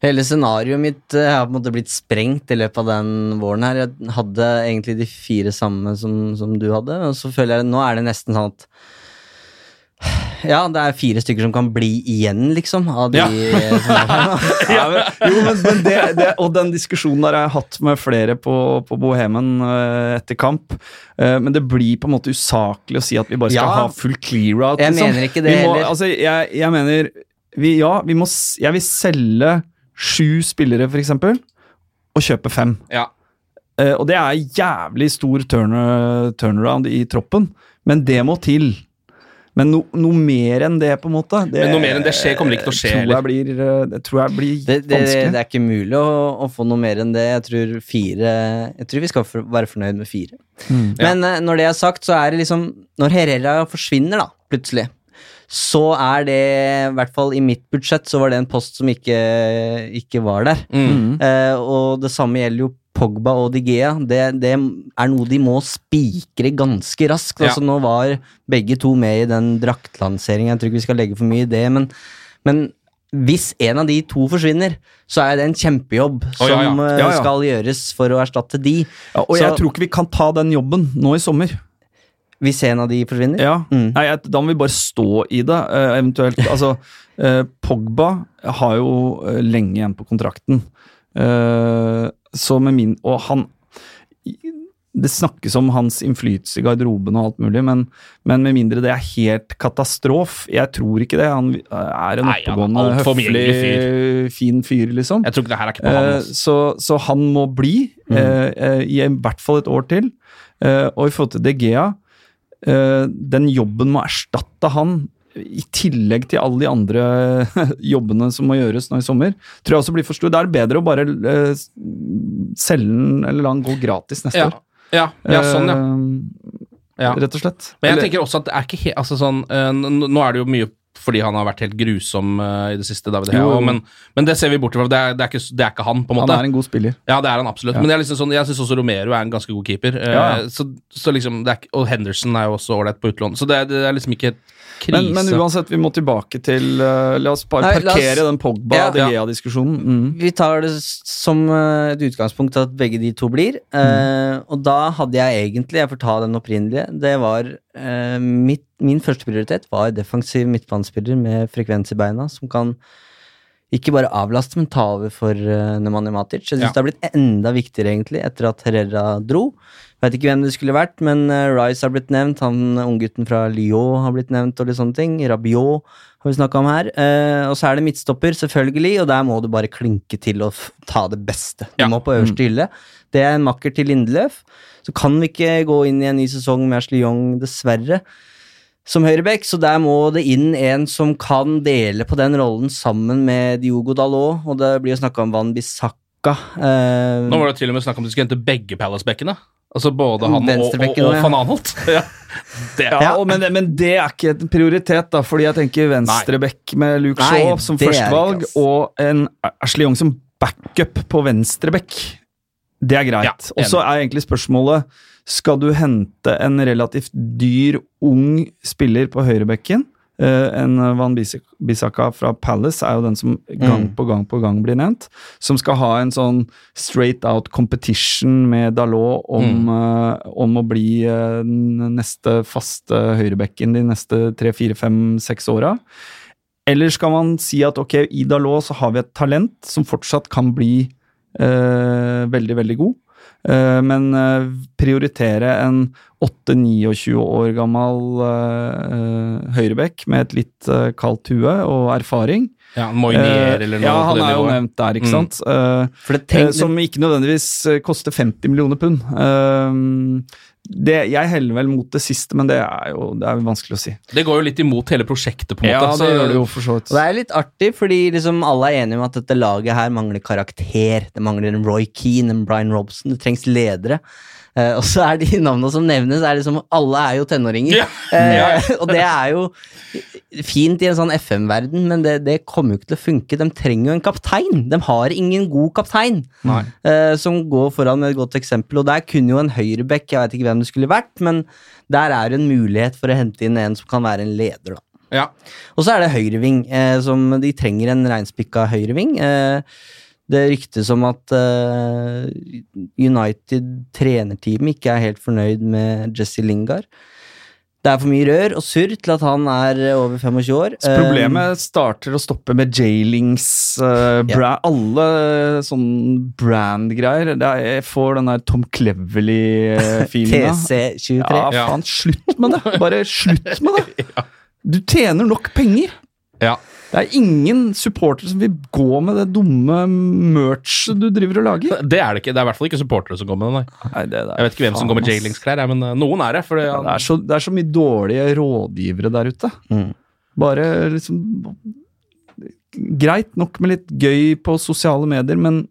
Hele scenarioet mitt eh, har på en måte blitt sprengt i løpet av den våren her. Jeg hadde egentlig de fire samme som, som du hadde, og så føler jeg nå er det nesten sånn at ja, det er fire stykker som kan bli igjen, liksom, av de Ja. eh. Ja, men, jo, men, men det, det, og den diskusjonen der jeg har hatt med flere på, på Bohemen øh, etter kamp. Eh, men det blir på en måte usaklig å si at vi bare skal Ja. ha full clear-out. Jeg liksom. mener ikke det må, heller. Altså, jeg, jeg mener vi, Ja, vi må Jeg vil selge sju spillere, for eksempel, og kjøpe fem. Ja. Uh, og det er jævlig stor turn, turnaround i troppen, men det må til. Men no, noe mer enn det, på en måte det, Men noe mer enn det skjer- kommer det ikke til å skje, Tror jeg blir, eh, det tror jeg blir Det, det, vanskelig. det er ikke mulig å, å få noe mer enn det. Jeg tror fire Jeg tror vi skal for, være fornøyd med fire. Mm. Men eh, når det er sagt, så er det liksom Når Herrera forsvinner, da, plutselig, så er det, i hvert fall i mitt budsjett, så var det en post som ikke, ikke var der. Mm. Eh, og det samme gjelder jo Pogba og Digea. Det, det er noe de må spikre ganske raskt. Ja. Altså, nå var begge to med i den draktlanseringen. Jeg tror ikke vi skal legge for mye i det, men, men hvis en av de to forsvinner, så er det en kjempejobb ja. som eh, Ja, ja. skal gjøres for å erstatte de. Ja, og Så- jeg tror ikke vi kan ta den jobben nå i sommer. Hvis en av de forsvinner. Ja, Mm. Nei, jeg, Da må vi bare stå i det, eh, eventuelt. Altså, eh, Pogba har jo lenge igjen på kontrakten. Eh, så med min Og han Det snakkes om hans innflytelse i garderoben og alt mulig, men, men med mindre det er helt katastrof Jeg tror ikke det. Han er en oppegående, høflig, fin fyr, liksom. Jeg tror ikke det her er ikke på han. Eh, Altså. så, så han må bli, mm. eh, i hvert fall et år til. Eh, og i forhold til De Gea, eh, den jobben må erstatte han, i tillegg til alle de andre jobbene som må gjøres nå i sommer, tror jeg også blir for stor. Da er det bedre å bare eh, selge den, eller la den gå gratis neste Ja, år. ja, ja, sånn, ja. Eh, ja. Rett og slett. Men jeg Eller- tenker også at det er ikke helt altså sånn, eh, Nå er det jo mye fordi han har vært helt grusom uh, i det siste, David Hea, Jo, jo. men, men det ser vi bort fra. Det er, det, er ikke, det er ikke han, på en måte. han er en god spiller. Ja, det er han absolutt. Ja. Men det er liksom sånn, jeg syns også Romero er en ganske god keeper. Ja, ja. Så, så liksom, det er, og Henderson er jo også ålreit på utlån. Så det, er- det er liksom ikke krise. Men, men uansett, vi må tilbake til uh, La oss bare Nei, parkere oss- den Ja. Pogba-De Gea-diskusjonen. Mm. Vi tar det som et utgangspunkt at begge de to blir. Mm. og da hadde jeg egentlig, jeg får ta den opprinnelige, det var mitt, Min første prioritet var defensiv midtbanespiller med frekvens i beina, som kan ikke bare avlaste, men ta over for uh, Nemanja Matic. Jeg syns Ja. det har blitt enda viktigere, egentlig, etter at Herrera dro. Vet ikke hvem det skulle vært, men uh, Rice har blitt nevnt. Han unggutten fra Lyon har blitt nevnt, og litt sånne ting. Rabiot har vi snakka om her. Uh, og så er det midtstopper, selvfølgelig, og der må du bare klinke til og ta det beste. Du Ja. må på øverste hylle. Det er en makker til Lindeløf. Så kan vi ikke gå inn i en ny sesong med Ashley Young, dessverre, som høyreback, så der må det inn en som kan dele på den rollen sammen med Diogo Dalot, og det blir jo snakka om Van Bissaka. Uh, Nå var det til og med snakk om at de skulle hente begge Palace-bekkene. Altså både han og, og, og van Anholt. Ja. Det, Ja, og men, men det er ikke en prioritet, da, fordi jeg tenker venstreback med Luke Nei, Shaw som det er førstevalg, og en Ashley Young som backup på venstreback. Det er greit. Ja, og så er egentlig spørsmålet skal du hente en relativt dyr, ung spiller på høyrebekken. Uh, en Van Bissaka fra Palace er jo den som gang Mm. på gang på gang blir nevnt. Som skal ha en sånn straight out competition med Dalot om, eh, om å bli uh, neste faste høyrebekken de neste tre, fire, fem, seks åra. Eller skal man si at ok, i Dalot så har vi et talent som fortsatt kan bli veldig, veldig god. Eh, men eh, prioritere en 8-29 år gammel uh, høyrebekk med et litt eh, kaldt hue og erfaring. ja, Moinier Eh, eller noe ja, han er jo nevnt der, ikke Mm. sant. Eh, det eh, som ikke nødvendigvis eh, koster 50 millioner pund. Eh, det, jeg heller vel mot det siste, men det er jo det er vanskelig å si. Det går jo litt imot hele prosjektet, på en Ja, måte. det gjør det jo for så vidt. Og det er litt artig, fordi liksom alle er enige om at dette laget her mangler karakter. Det mangler en Roy Keane, en Brian Robson, det trengs ledere. Eh, og så er de navnene som nevnes, er liksom Alle er jo tenåringer. Ja. Uh, og det er jo fint i en sånn FM-verden, men det, det kommer jo ikke til å funke. De trenger jo en kaptein. De har ingen god kaptein eh, som går foran med et godt eksempel. Og der kunne jo en høyrebekk, jeg vet ikke hvem det skulle vært, men der er det en mulighet for å hente inn en som kan være en leder, da. Ja. Og så er det høyreving, eh, som de trenger en reinspikka høyreving. Eh, det ryktes om at uh, United trenerteam ikke er helt fornøyd med Jesse Lingard. Det er for mye rør og surr til at han er over 25 år. Så problemet starter og stopper med J-Links, uh, bra, alle sånne brand-greier. Er- Jeg får den der Tom Cleverly-feelinga. TC23. Ja, faen, slutt med det! Bare slutt med det! Du tjener nok penger! ja. Det er ingen supportere som vil gå med det dumme merchet du driver og lager. Det er det ikke. Det er i hvert fall ikke supportere som går med det, nei. Nei, det, det er Jeg vet ikke hvem som går med. J-Links-klær, men eh, noen er det. For det, Ja, det, er så, det er så mye dårlige rådgivere der ute. Mm. Bare liksom Greit nok med litt gøy på sosiale medier, men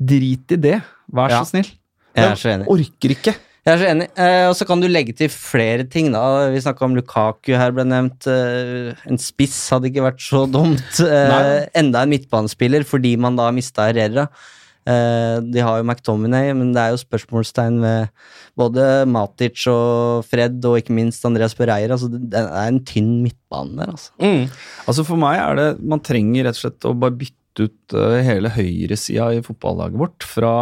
drit i det. Vær Ja. så snill. Jeg er så enig. Orker ikke. Jeg er så enig. Eh, og så kan du legge til flere ting, da. Vi snakka om Lukaku her ble nevnt. Eh, en spiss hadde ikke vært så dumt. Eh, enda en midtbanespiller, fordi man da mista Herrera. Eh, de har jo McTominay, men det er jo spørsmålstegn ved både Matic og Fred, og ikke minst Andreas Pereira. Altså, det er en tynn midtbane der, altså. mm. Altså For meg er det Man trenger rett og slett å bare bytte ut eh, hele høyresida i fotballaget vårt. Fra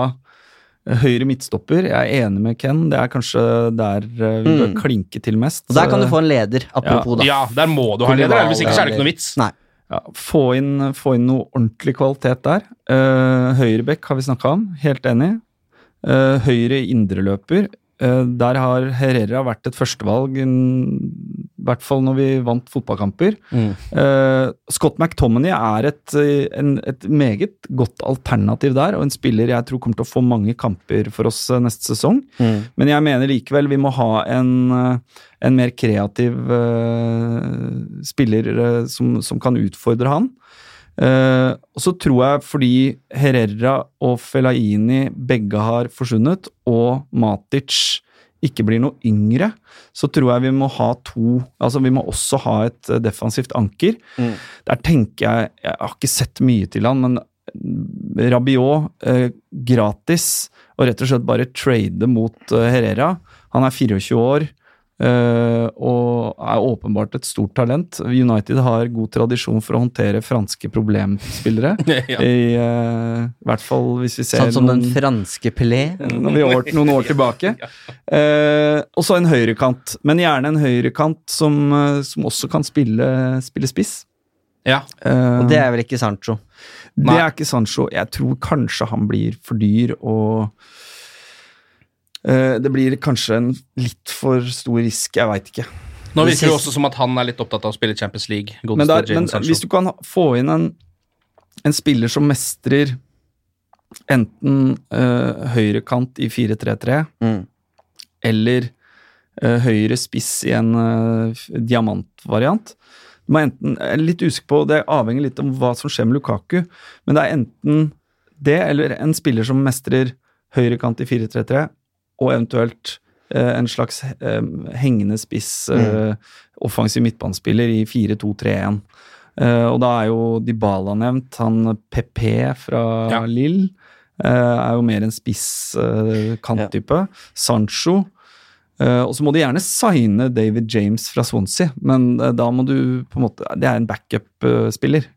høyre midtstopper. Jeg er enig med Ken. Det er kanskje der eh, vi bør Mm. klinke til mest. Og der kan du få en leder, apropos, da. Ja, der må du ha en leder, hvis ikke så er det ikke noe vits. Nei. Ja, få, inn, få inn noe ordentlig kvalitet der. Uh, Høyrebekk har vi snakka om, helt enig. Uh, høyre indreløper. Uh, der har Herrera vært et førstevalg, en- i hvert fall når vi vant fotballkamper. Mm. Uh, Scott McTominay er et, uh, en, et meget godt alternativ der, og en spiller jeg tror kommer til å få mange kamper for oss uh, neste sesong. Mm. Men jeg mener likevel vi må ha en, uh, en mer kreativ uh, spiller uh, som, som kan utfordre han. Og så tror jeg fordi Herrera og Fellaini begge har forsvunnet, og Matic ikke blir noe yngre, så tror jeg vi må ha to Altså vi må også ha et uh, defensivt anker. Mm. Der tenker jeg Jeg har ikke sett mye til han, men Rabiot eh, gratis, og rett og slett bare trade mot uh, Herrera. Han er 24 år. Eh, og er åpenbart et stort talent. United har god tradisjon for å håndtere franske problemspillere. Ja. I, uh, I hvert fall hvis vi ser Sånn som den franske Pelé. når vi har år, noen år tilbake. Uh, og så en høyrekant, men gjerne en høyrekant som, eh, som også kan spille, spille spiss. Ja. Uh, Og det er vel ikke Sancho. det Nei. er ikke Sancho. Jeg tror kanskje han blir for dyr, og eh, det blir kanskje en litt for stor risk. Jeg veit ikke. Nå virker det også som at han er litt opptatt av å spille Champions League. Men, der, men hvis du kan få inn en, en spiller som mestrer enten uh, høyrekant i 4-3-3 Mm. eller uh, høyre spiss i en uh, diamantvariant. Du må enten, jeg er litt usikker på, Det avhenger litt om hva som skjer med Lukaku, men det er enten det eller en spiller som mestrer høyrekant i 4-3-3, og eventuelt eh, en slags eh, hengende spiss, eh, offensiv midtbanespiller i 4-2-3-1. Eh, og da er jo Dybala nevnt. Han PP fra Ja. Lill er jo mer en spiss kanttype. Sancho. Eh, og så må de gjerne signe David James fra Swansea, men da må du på en måte Det er en backup-spiller.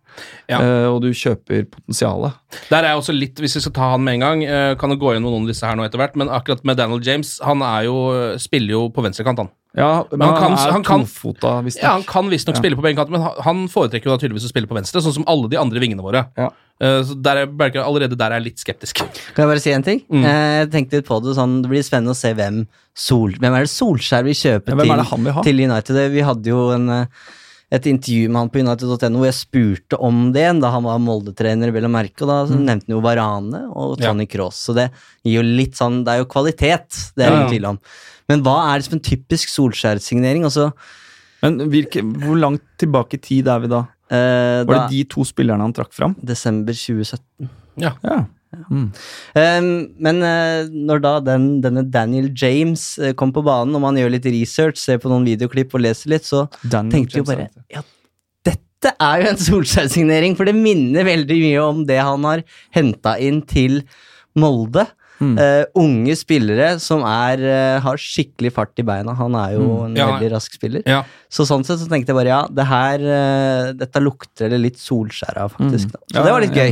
Ja. Uh, og du kjøper potensialet. Der er jeg også litt, Hvis vi skal ta han med en gang, uh, kan jo gå gjennom noen av disse her nå etter hvert, men akkurat med Daniel James, han er jo, spiller jo på venstrekant, han. Ja, men han han, kan- er han tofota, visstnok. Ja, Han kan visstnok Ja. spille på begge kanter, men han- foretrekker jo da tydeligvis å spille på venstre, sånn som alle de andre vingene våre. Ja. Uh, så der er, jeg allerede der er jeg litt skeptisk. Kan jeg bare si en ting? Mm. Eh, Jeg tenkte litt på det sånn, Det blir spennende å se hvem Sol, Hvem er det Solskjær vil kjøpe Ja, til, ha? til United? Vi hadde jo en, eh, et intervju med han på United.no hvor jeg spurte om det da han var Molde-trener, vel å merke, og da Mm. nevnte han jo Varane og Ja. Tony Cross. Så det gir jo litt sånn Det er jo kvalitet, det er det Ja, ja. ingen tvil om. Men hva er det som en typisk Solskjær-signering? Altså, Men hvilke, hvor langt tilbake i tid er vi da? eh, Var da, det de to spillerne han trakk fram? Desember 2017. Ja. Ja. Um, men eh, når da den, denne Daniel James eh, kom på banen, og man gjør litt research, ser på noen videoklipp og leser litt, så Daniel tenkte jo James, bare vet du. Ja, dette er jo en Solskjær-signering, for det minner veldig mye om det han har henta inn til Molde. Mm. Uh, unge spillere som er, uh, har skikkelig fart i beina. Han er jo en Ja. veldig rask spiller. Ja. Så sånn sett så tenkte jeg bare ja, det her, uh, dette lukter det litt Solskjær av, faktisk. Mm. Så Ja, det var litt gøy.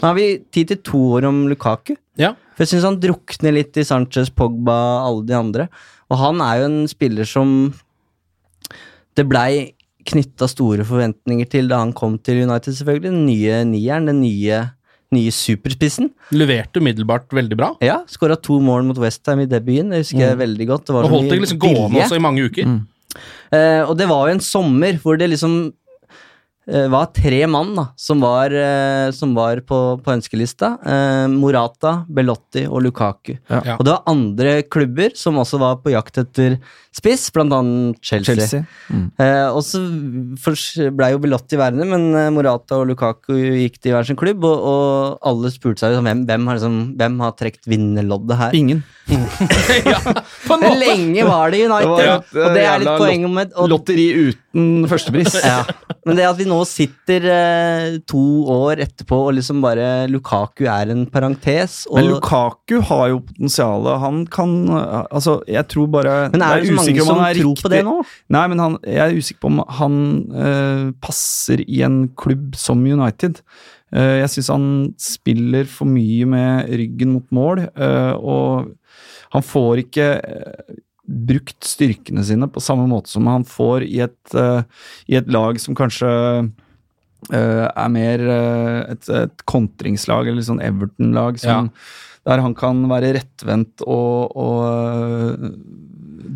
Men har vi tid til to år om Lukaku? Ja. For jeg syns han drukner litt i Sanchez, Pogba, alle de andre. Og han er jo en spiller som det blei knytta store forventninger til da han kom til United, selvfølgelig. Den nye nieren, den nye, nye superspissen. Leverte umiddelbart veldig bra. Ja, Skåra to mål mot Westham i debuten, det husker jeg veldig godt. Det var Og holdt det liksom gående også i mange uker. Mm. Eh, og det var jo en sommer hvor det liksom var tre mann da, som var, eh, som var på, på ønskelista. Eh, Morata, Belotti og Lukaku. Ja. Og det var andre klubber som også var på jakt etter spiss, blant annet Chelsea. Chelsea. Mm. Eh, og så blei jo Belotti værende, men eh, Morata og Lukaku gikk til hver sin klubb, og, og alle spurte seg liksom, hvem, hvem har, liksom, hvem har trukket vinnerloddet her. Ingen. ja, på en måte. lenge var det United, Det var et, og det er litt poenget med og, Lotteri uten førstepris. ja. Men det at vi nå sitter eh, to år etterpå og liksom bare Lukaku er en parentes og, Men Lukaku har jo potensialet. Han kan Altså, jeg tror bare Men er det så mange som er tror på det nå? Nei, men han, jeg er usikker på om han eh, passer i en klubb som United. Eh, jeg syns han spiller for mye med ryggen mot mål, eh, og han får ikke eh, brukt styrkene sine på samme måte som han får i et, uh, i et lag som kanskje uh, er mer uh, et, et kontringslag, eller sånn Everton-lag, ja. der han kan være rettvendt og, og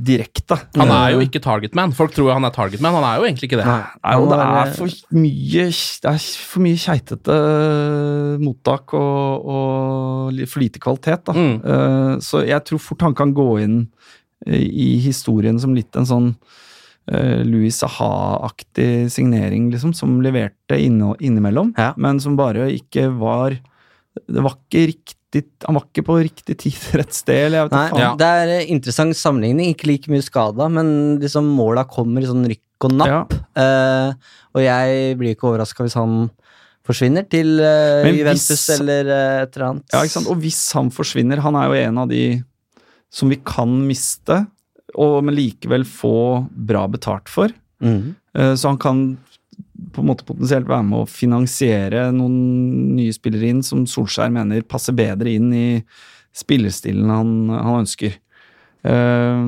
direkte. Han er jo ikke targetman. Folk tror han er targetman, han er jo egentlig ikke det. Nei, og det er for mye Det er for mye keitete mottak og, og for lite kvalitet, da. Mm. Eh, så jeg tror fort han kan gå inn i historien som litt en sånn uh, Louis Saha-aktig signering, liksom, som leverte inne, innimellom, Ja. men som bare ikke var Det var ikke riktig Han var ikke på riktig tid, rett sted, eller jeg vet Nei, faen. Ja. Det er eh, interessant sammenligning, ikke like mye skada, men liksom måla kommer i sånn rykk og napp. Eh, og jeg blir ikke overraska hvis han forsvinner til eh, Juventus hvis- eller eh, et eller annet. Ja, ikke sant? Og hvis han forsvinner Han er jo en av de som vi kan miste, og, men likevel få bra betalt for. Mhm. Eh, Så han kan på en måte potensielt være med å finansiere noen nye spillere inn som Solskjær mener passer bedre inn i spillestilen han, han ønsker. Eh,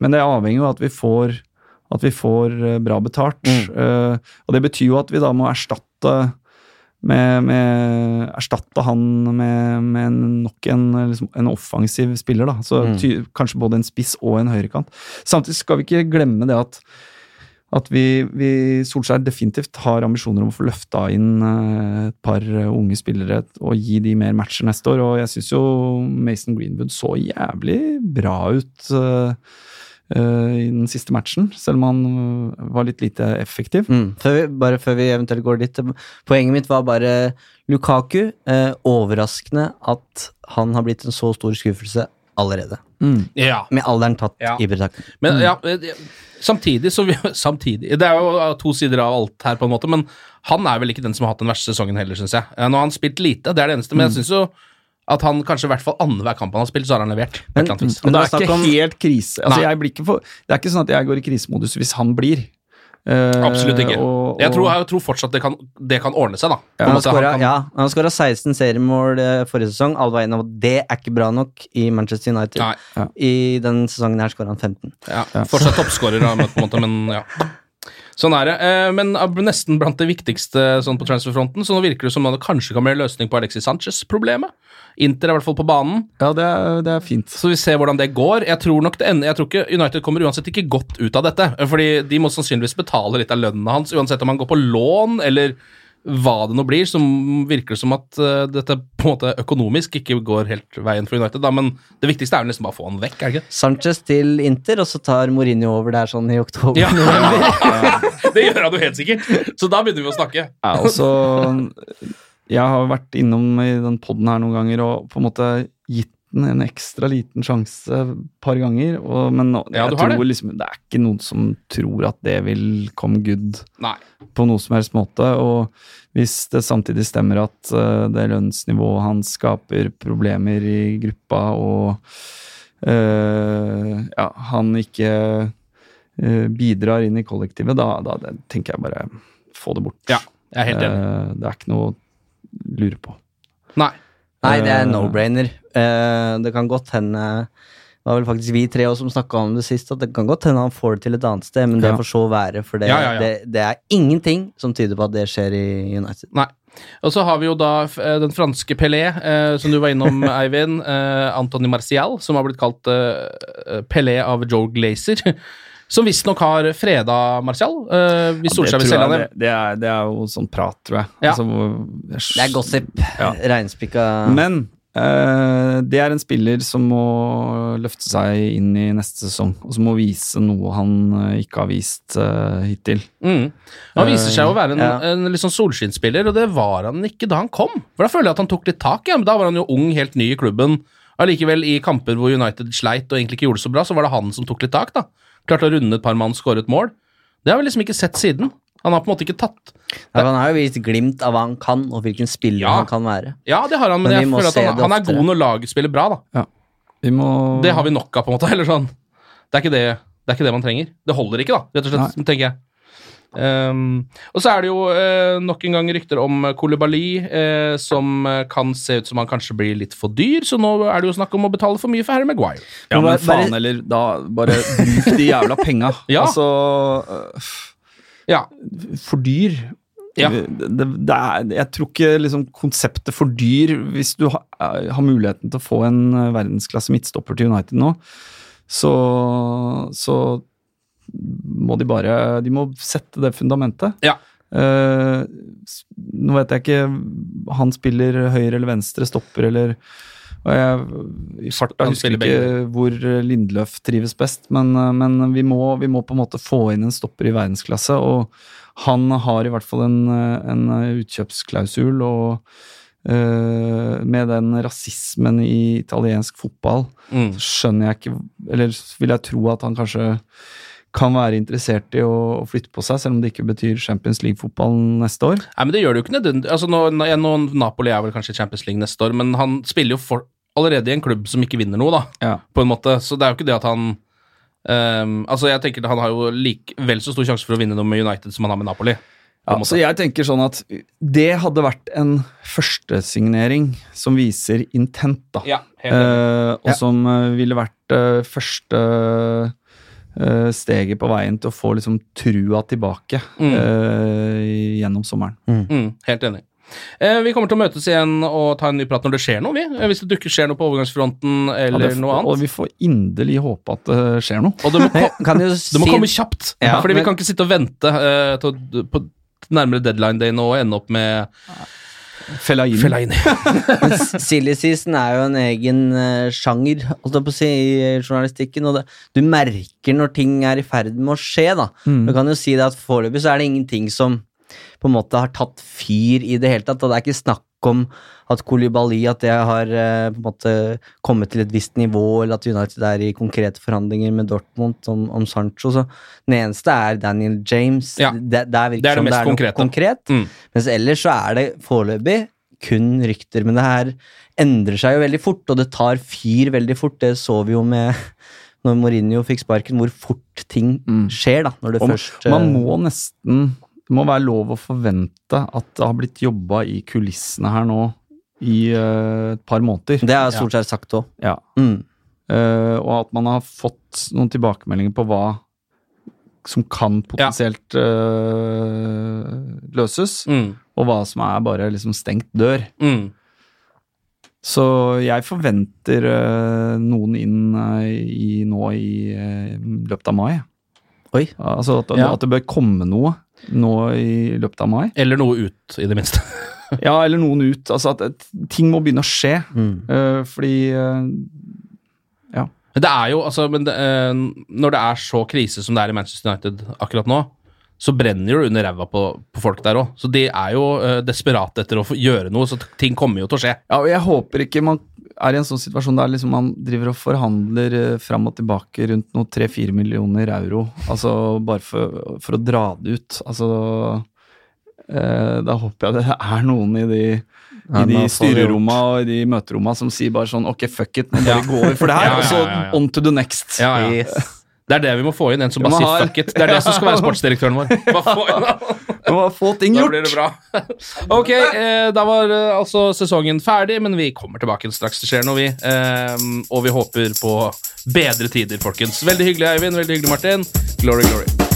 Men det avhenger jo av at vi får, at vi får eh, bra betalt. Eh, Og det betyr jo at vi da må erstatte med, med erstatte han med, med nok en, liksom, en offensiv spiller. Da. Så Mm. ty, kanskje både en spiss og en høyrekant. Samtidig skal vi ikke glemme det at, at vi, vi Solskjær definitivt har ambisjoner om å få løfta inn eh, et par unge spillere og gi de mer matcher neste år. Og jeg syns jo Mason Greenwood så jævlig bra ut eh, i den siste matchen, selv om han eh, var litt lite effektiv. Mm. Før vi, bare før vi eventuelt går dit. Poenget mitt var bare Lukaku. Eh, overraskende at han har blitt en så stor skuffelse allerede. Ja. Med alderen tatt Ja. i betraktning. Men ja, eh, samtidig så vi, Samtidig Det er jo eh, to sider av alt her, på en måte, men han er vel ikke den som har hatt den verste sesongen heller, syns jeg. Eh, Nå har han spilt lite, det er det eneste, men jeg syns jo at han kanskje i hvert fall annenhver kamp han har spilt, så har han levert. Men-. Men det er ikke om- helt krise. Altså, ikke for, det er ikke sånn at jeg går i krisemodus hvis han blir. Uh, Absolutt ikke. og- Jeg tror, jeg tror fortsatt det kan, det kan ordne seg, da. Ja, Han skåra ja, han har skåra 16 seriemål eh, forrige sesong. Enige om at det er ikke bra nok i Manchester United. Ja. I den sesongen her skåra han 15. Ja, Fortsatt toppskårer, men ja. Sånn er det. Eh, Men nesten blant det viktigste sånn på transferfronten, så nå virker det som om det kanskje kan bli en løsning på Alexis Sanchez-problemet. Inter er i hvert fall på banen, Ja, det er, det er fint. så vi ser hvordan det går. Jeg tror nok det ender, jeg tror ikke United kommer uansett ikke godt ut av dette, fordi de må sannsynligvis betale litt av lønna hans, uansett om han går på lån eller hva det nå blir, som virker som at uh, dette på en måte økonomisk ikke går helt veien for United, da, men det viktigste er jo nesten bare å få han vekk, er det ikke? Sanchez til Inter, og så tar Mourinho over der sånn i oktober. Ja, det gjør han jo helt sikkert. Så da begynner vi å snakke. Ja, og så Jeg har vært innom i den poden her noen ganger og på en måte gitt den en ekstra liten sjanse et par ganger. Og, men nå- Ja, jeg tror det. liksom, det er ikke noen som tror at det vil komme good Nei. på noe som helst måte. Og hvis det samtidig stemmer at uh, det lønnsnivået hans skaper problemer i gruppa, og uh, ja, han ikke uh, bidrar inn i kollektivet, da, da det, tenker jeg bare få det bort. Ja, jeg er helt enig. Det er ikke noe å lure på. Nei. Nei, det er Eh, no-brainer. Eh, det kan godt hende Det var vel faktisk vi tre også som snakka om det sist, at det kan godt hende han får det til et annet sted, men det Ja. får så være, for det, Ja, ja, ja. Det, det er ingenting som tyder på at det skjer i United. Nei. Og så har vi jo da eh, den franske Pelé, eh, som du var innom, Eivind. Eh, Anthony Martial, som har blitt kalt eh, Pelé av Joe Glazer. Som visstnok har freda Martial. Uh, hvis Ja, Solskjær det, vil selge han det, hjem. det, er, det er jo sånn prat, tror jeg. Ja. Altså, jeg Det er gossip. Ja. Reinspikka Men uh, det er en spiller som må løfte seg inn i neste sesong, og som må vise noe han eh, ikke har vist uh, hittil. Mm. Han viser seg å være en, Ja. en litt sånn solskinnsspiller, og det var han ikke da han kom. For Da føler jeg at han tok litt tak. Ja. Men da var han jo ung, helt ny i klubben. Allikevel, i kamper hvor United sleit og egentlig ikke gjorde det så bra, så var det han som tok litt tak. da. Klarte å runde et par mann, skåre et mål. Det har vi liksom ikke sett siden. Han har på en måte ikke tatt Nei, Han har jo vist glimt av hva han kan, og hvilken spiller Ja. han kan være. Ja, det har han, men, Men jeg føler at han, han er god når laget spiller bra, da. Vi må Det har vi nok av, på en måte. Eller sånn. Det er ikke det, det, er ikke det man trenger. Det holder ikke, da, rett og slett, tenker jeg. Ehm, og så er det jo uh, nok en gang rykter om Kolibali, uh, som eh, kan se ut som han kanskje blir litt for dyr, så nå er det jo snakk om å betale for mye for Harry Maguire. Ja, men Bare- faen heller, da bare bruk de jævla penga. Ja. Altså uh, Ja. For dyr. Ja. Det, det, det er, jeg tror ikke liksom konseptet for dyr Hvis du ha, har muligheten til å få en øh, verdensklasse midtstopper til United nå, så, så må de bare De må sette det fundamentet. Ja. Uh, nå vet jeg ikke Han spiller høyre eller venstre stopper eller og jeg, I farta husker ikke hvor Lindløf trives best, men, eh, men vi, må, vi må på en måte få inn en stopper i verdensklasse. Og han har i hvert fall en, eh, en utkjøpsklausul, og uh, med den rasismen i italiensk fotball, Mm. skjønner jeg ikke Eller vil jeg tro at han kanskje kan være interessert i å, flytte på seg, selv om det ikke betyr Champions League-fotball neste år. Nei, men det gjør det jo ikke nødvendig. Altså, nå, nå, Napoli er vel kanskje Champions League neste år, men han spiller jo for, allerede i en klubb som ikke vinner noe, da, Ja. på en måte. Så det er jo ikke det at han um, Altså, jeg tenker han har jo like, vel så stor sjanse for å vinne noe med United som han har med Napoli. Ja, så jeg tenker sånn at det hadde vært en førstesignering som viser intent, da. Ja, helt. Eh, og Ja. som eh, ville vært eh, første steget på veien til å få liksom trua tilbake Mm. uh, gjennom sommeren. Mm, helt enig. Uh, vi kommer til å møtes igjen og ta en ny prat når det skjer noe, vi. Eh, hvis det dukker skjer noe på overgangsfronten Ja, eller noe noe og vi får inderlig håpe at det skjer noe. Og det må, ko Kan si... det må komme kjapt, Ja, fordi vi kan ikke sitte og vente uh, til, på nærmere deadline day nå og ende opp med Fellaini. Fellaini. Silly season er jo en egen eh, sjanger holdt jeg på å si, i journalistikken. Og det, du merker når ting er i ferd med å skje. da. Mm. Du kan jo si det at Foreløpig så er det ingenting som på en måte har tatt fyr i det hele tatt. og Det er ikke snakk om at Kolibali at det har eh, på en måte kommet til et visst nivå, eller at United er i konkrete forhandlinger med Dortmund om, om Sancho. så Den eneste er Daniel James. Ja. Det, det, er Det er det mest det er konkrete. konkret. Mm. Mens ellers så er det foreløpig kun rykter, men det her endrer seg jo veldig fort, og det tar fyr veldig fort. Det så vi jo med når Mourinho fikk sparken, hvor fort ting Mm. skjer da, når det Og først eh, Man må nesten Det må være lov å forvente at det har blitt jobba i kulissene her nå i uh, et par måneder. Det har sett sagt òg. Ja. Mm. Uh, og at man har fått noen tilbakemeldinger på hva som kan potensielt eh, løses, Mm. og hva som er bare liksom stengt dør. Mm. Så jeg forventer noen inn i, nå i løpet av mai. Oi. Altså at, Ja. at det bør komme noe nå i løpet av mai. Eller noe ut, i det minste. Ja, eller noen ut. Altså at ting må begynne å skje. Mm. Uh, fordi Ja Men det er jo, altså, men det, uh, Når det er så krise som det er i Manchester United akkurat nå, så brenner jo under ræva på, på folk der òg. Så de er jo desperate etter å gjøre noe, så ting kommer jo til å skje. Ja, og jeg håper ikke man er i en sånn situasjon der liksom man driver og forhandler eh, fram og tilbake rundt noe 3-4 millioner euro. Altså bare for, for å dra det ut. Altså eh, Da håper jeg det er noen i de, i de man styreromma og i de møteromma som sier bare sånn Ok, fuck it, nå bare vi gå over for det her, Ja, ja, og så on to the next. Ja, ja. Yes. Det er det vi må få inn, en som bare sier fuck it. Det er det som skal være sportsdirektøren vår. Bare få inn må få ting gjort. Da blir det bra. Ok, eh, da var eh, altså sesongen ferdig, men vi kommer tilbake straks det skjer noe, vi. Eh, og vi håper på bedre tider, folkens. Veldig hyggelig, Eivind. Veldig hyggelig, Martin. Glory, glory.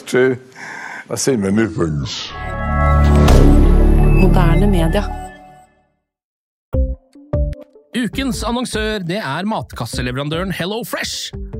True. I've seen many things. Moderne media. Ukens annonsør det er matkasseleverandøren Hello Fresh.